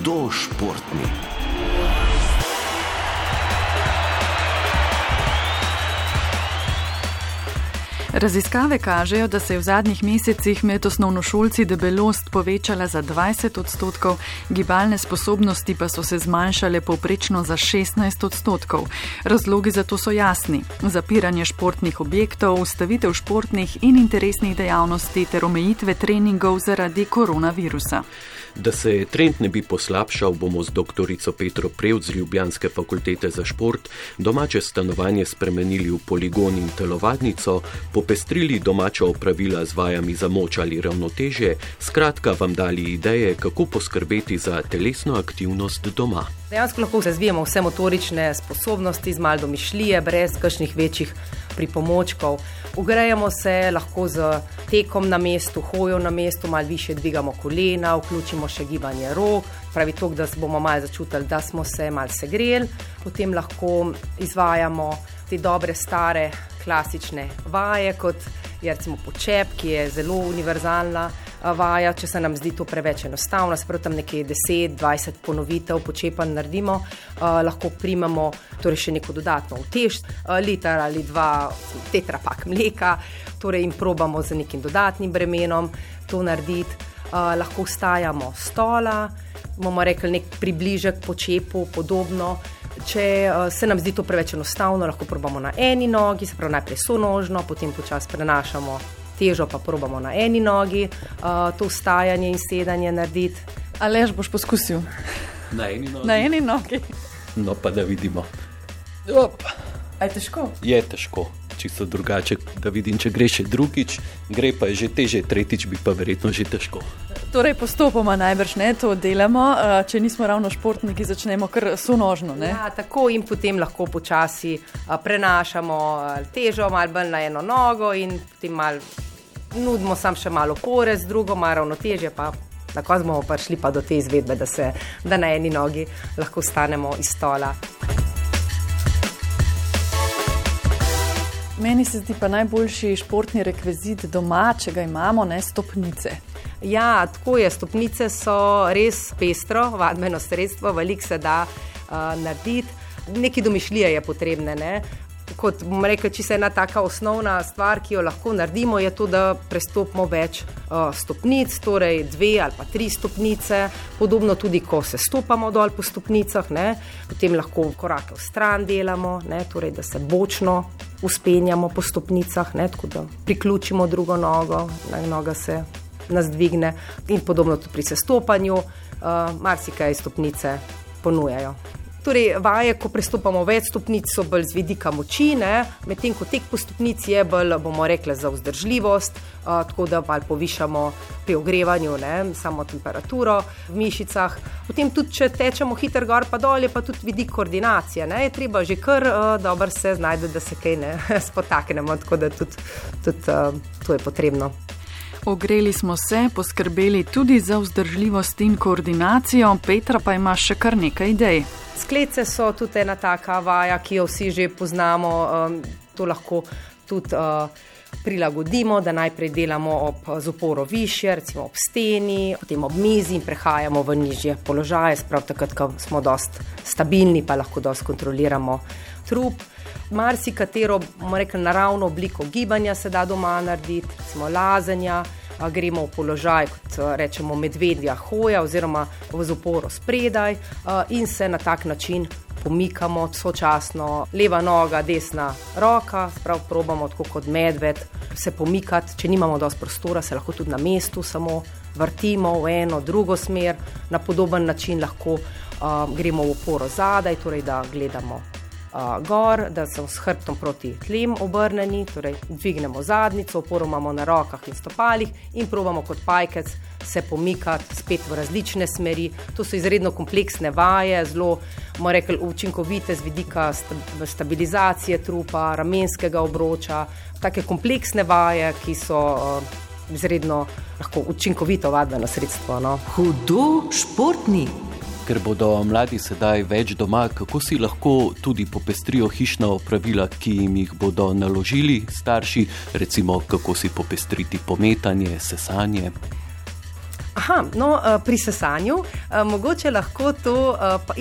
hudo Raziskave kažejo, da se je v zadnjih mesecih med osnovnošolci debelost povečala za 20 odstotkov, gibalne sposobnosti pa so se zmanjšale povprečno za 16 odstotkov. Razlogi za to so jasni: zapiranje športnih objektov, ustavitev športnih in interesnih dejavnosti ter omejitve treningov zaradi koronavirusa. Da se trend ne bi poslabšal, bomo z dr. Petro Prevc z Ljubljanske fakultete za šport domače stanovanje spremenili v poligon in telovadnico, popestrili domača opravila z vajami za moč ali ravnoteže, skratka vam dali ideje, kako poskrbeti za telesno aktivnost doma. Dejansko lahko razvijamo vse motorične sposobnosti z malo domišljije, brez kakšnih večjih pripomočkov. Ugrajemo se lahko z tekom na mestu, hojo na mestu, malo više dvigamo kolena, vključimo še gibanje rok, pravi to, da bomo malo začutili, da smo se malo segreli. Potem lahko izvajamo te dobre, stare, klasične vaje, kot je recimo počep, ki je zelo univerzalna vaja, če se nam zdi to preveč enostavno, sproti tam nekaj 10-20 ponovitev počepa naredimo, uh, lahko primemo torej še neko dodatno utež, uh, liter ali dva tetrapak mleka, torej in probamo z nekim dodatnim bremenom to narediti. Uh, lahko vstajamo stola, bomo rekli nek približek počepu, podobno. Če uh, se nam zdi to preveč enostavno, lahko probamo na eni nogi, se pravi najprej sonožno, potem počasi prenašamo težo pa probamo na eni nogi, uh, to stajanje in sedanje narediti. Ali že boš poskusil? Na eni nogi. Na eni nogi. No, pa da vidimo. Je težko? Je težko, čisto drugače. Da vidim, če gre še drugič, gre pa že teže, tretjič bi pa verjetno že težko. Torej, postopoma najbrž ne to delamo, če nismo ravno športniki, začnemo kar sonožno. Ja, tako in potem lahko počasi prenašamo težo, malo bolj na eno nogo in potem malo nudimo sam še malo pore, z drugo malo ravnotežje, pa na koncu bomo prišli pa do te izvedbe, da, se, da na eni nogi lahko stanemo iz stola. Meni se zdi pa najboljši športni rekvizit doma, če ga imamo, ne stopnice. Ja, tako je. Stopnice so res pestro, vadbeno sredstvo, veliko se da uh, narediti. Nekaj domišljije je potrebne. Ne? Kot bom rekel, se ena taka osnovna stvar, ki jo lahko naredimo, je to, da prestopimo več uh, stopnic, torej dve ali pa tri stopnice, podobno tudi, ko se stopamo dol po stopnicah, ne? potem lahko korake v stran delamo, ne? torej da se bočno uspenjamo po stopnicah, ne? tako da priključimo drugo nogo, noga se nas dvigne in podobno tudi pri sestopanju, uh, marsikaj stopnice ponujajo. Torej, vaje, ko prestopamo več stopnic, so bolj z vidika moči, medtem ko tek po stopnici je bolj, bomo rekli, za vzdržljivost, a, tako da malo povišamo pri ogrevanju ne, samo temperaturo v mišicah. Potem tudi, če tečemo hiter gor pa dol, je pa tudi vidik koordinacije. Ne, je treba že kar dobro se znajti, da se kaj ne spotaknemo, tako da tudi, tudi a, to je potrebno. Ogreli smo se, poskrbeli tudi za vzdržljivost in koordinacijo, Petra pa ima še kar nekaj idej. Sklece so tudi ena taka vaja, ki jo vsi že poznamo. Um, to lahko tudi uh, prilagodimo, da najprej delamo ob zaporo više, recimo ob steni, potem ob mizi in prehajamo v nižje položaje, sprav takrat, ko smo dost stabilni, pa lahko dost kontroliramo trup. Marsi katero, rekli, naravno obliko gibanja se da doma narediti, recimo lazenja gremo v položaj, kot rečemo, medvedja hoja oziroma v zaporo spredaj in se na tak način pomikamo sočasno, leva noga, desna roka, sprav probamo tako kot medved se pomikati, če nimamo dovolj prostora, se lahko tudi na mestu samo vrtimo v eno, drugo smer, na podoben način lahko uh, gremo v oporo zadaj, torej da gledamo uh, gor, da so s hrbtom proti tlem obrnjeni, torej dvignemo zadnico, oporo imamo na rokah in stopalih in probamo kot pajkec se pomikati spet v različne smeri. To so izredno kompleksne vaje, zelo rekel, učinkovite z vidika stabilizacije trupa, ramenskega obroča, take kompleksne vaje, ki so. Uh, Izredno lahko učinkovito vadbeno sredstvo. No. Hudo športni ker bodo mladi sedaj več doma, kako si lahko tudi popestrijo hišna opravila, ki jim jih bodo naložili starši, recimo kako si popestriti pometanje, sesanje. Aha, no, pri sesanju, mogoče lahko to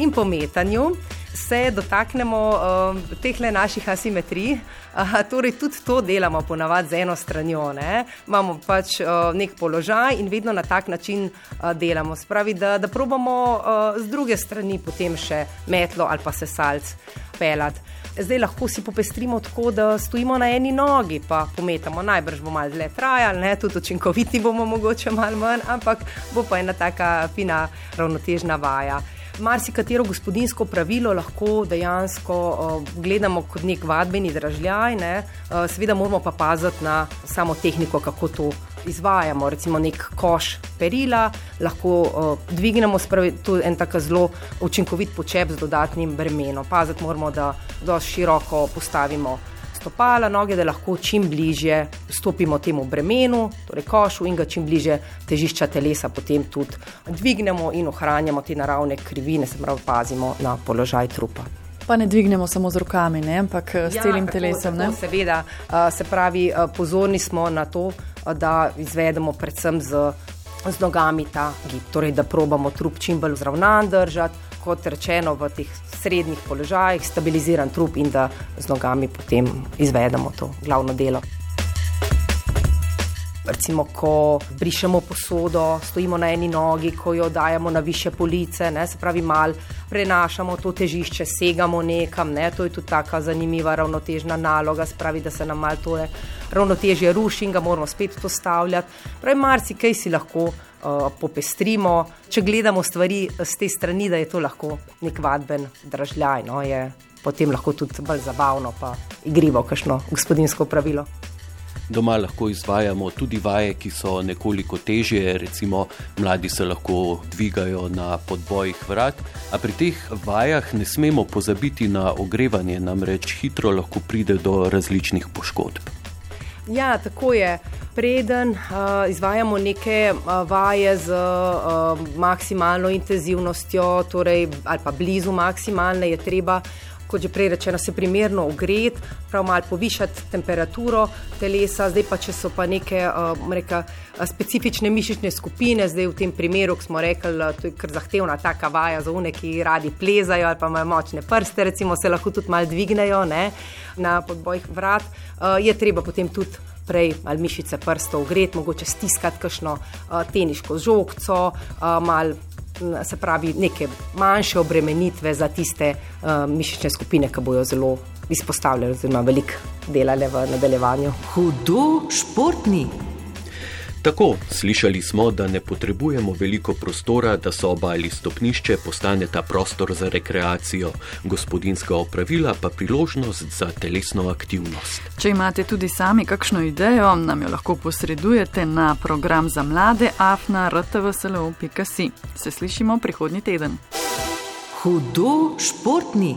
in pometanju se dotaknemo uh, teh naših asimetrij. Uh, torej, tudi to delamo ponavadi z eno stranjo. Ne? Imamo pač uh, nek položaj in vedno na tak način uh, delamo. Spravi, da, da probamo uh, z druge strani potem še metlo ali pa sesalc pelati. Zdaj lahko si popestrimo tako, da stojimo na eni nogi, pa pometamo. Najbrž bo malo dlje trajalo, tudi učinkoviti bomo mogoče malo manj, ampak bo pa ena taka fina ravnotežna vaja marsikatero gospodinsko pravilo lahko dejansko uh, gledamo kot nek vadbeni dražljaj, ne? uh, seveda moramo pa paziti na samo tehniko, kako to izvajamo. Recimo nek koš perila, lahko uh, dvignemo, spravi, to je en tako zelo učinkovit počep z dodatnim bremenom. Paziti moramo, da dovolj široko postavimo stopala, noge, da lahko čim bližje stopimo temu bremenu, torej košu in ga čim bližje težišča telesa potem tudi dvignemo in ohranjamo te naravne krivine, se pravi, pazimo na položaj trupa. Pa ne dvignemo samo z rokami, ne? ampak s ja, celim tako, telesom. Tako, seveda, se pravi, pozorni smo na to, da izvedemo predvsem z, z nogami ta gib, torej da probamo trup čim bolj zravnan držati kot rečeno, v teh srednjih položajih, stabiliziran trup in da z nogami potem izvedemo to glavno delo. Recimo, ko brišemo posodo, stojimo na eni nogi, ko jo dajemo na više police, ne, se pravi, malo prenašamo to težišče, segamo nekam. Ne, to je tudi tako zanimiva ravnotežna naloga, spravi, da se nam malo to ravnotežje ruši in ga moramo spet postavljati. Pravi, marsikaj si lahko uh, popestrimo. Če gledamo stvari z te strani, da je to lahko nek vadben dražljaj, no, je potem lahko tudi bolj zabavno, pa igrivo, kakšno gospodinsko pravilo. Doma lahko izvajamo tudi vaje, ki so nekoliko težje, recimo mladi se lahko dvigajo na podbojih vrat, a pri teh vajah ne smemo pozabiti na ogrevanje, namreč hitro lahko pride do različnih poškodb. Ja, tako je preden uh, izvajamo neke uh, vaje z uh, maksimalno intenzivnostjo, torej, ali pa blizu maksimalne, je treba, kot že prej rečeno, se primerno ogreti, prav malo povišati temperaturo telesa. Zdaj pa, če so pa neke uh, reka, specifične mišične skupine, zdaj v tem primeru, ki smo rekli, da je kar zahtevna taka vaja za une, ki radi plezajo ali pa imajo močne prste, recimo se lahko tudi malo dvignejo ne, na podbojih vrat, uh, je treba potem tudi prej ali mišice prstov ogreti, mogoče stiskati kakšno uh, teniško žogco, uh, mal, se pravi, neke manjše obremenitve za tiste uh, mišične skupine, ki bojo zelo izpostavljene, oziroma veliko delale v nadaljevanju. Hudo športni. Tako, slišali smo, da ne potrebujemo veliko prostora, da soba ali stopnišče postane ta prostor za rekreacijo, gospodinska opravila pa priložnost za telesno aktivnost. Če imate tudi sami kakšno idejo, nam jo lahko posredujete na program za mlade afna.rtvslo.si. Se slišimo prihodnji teden. Hudo športni.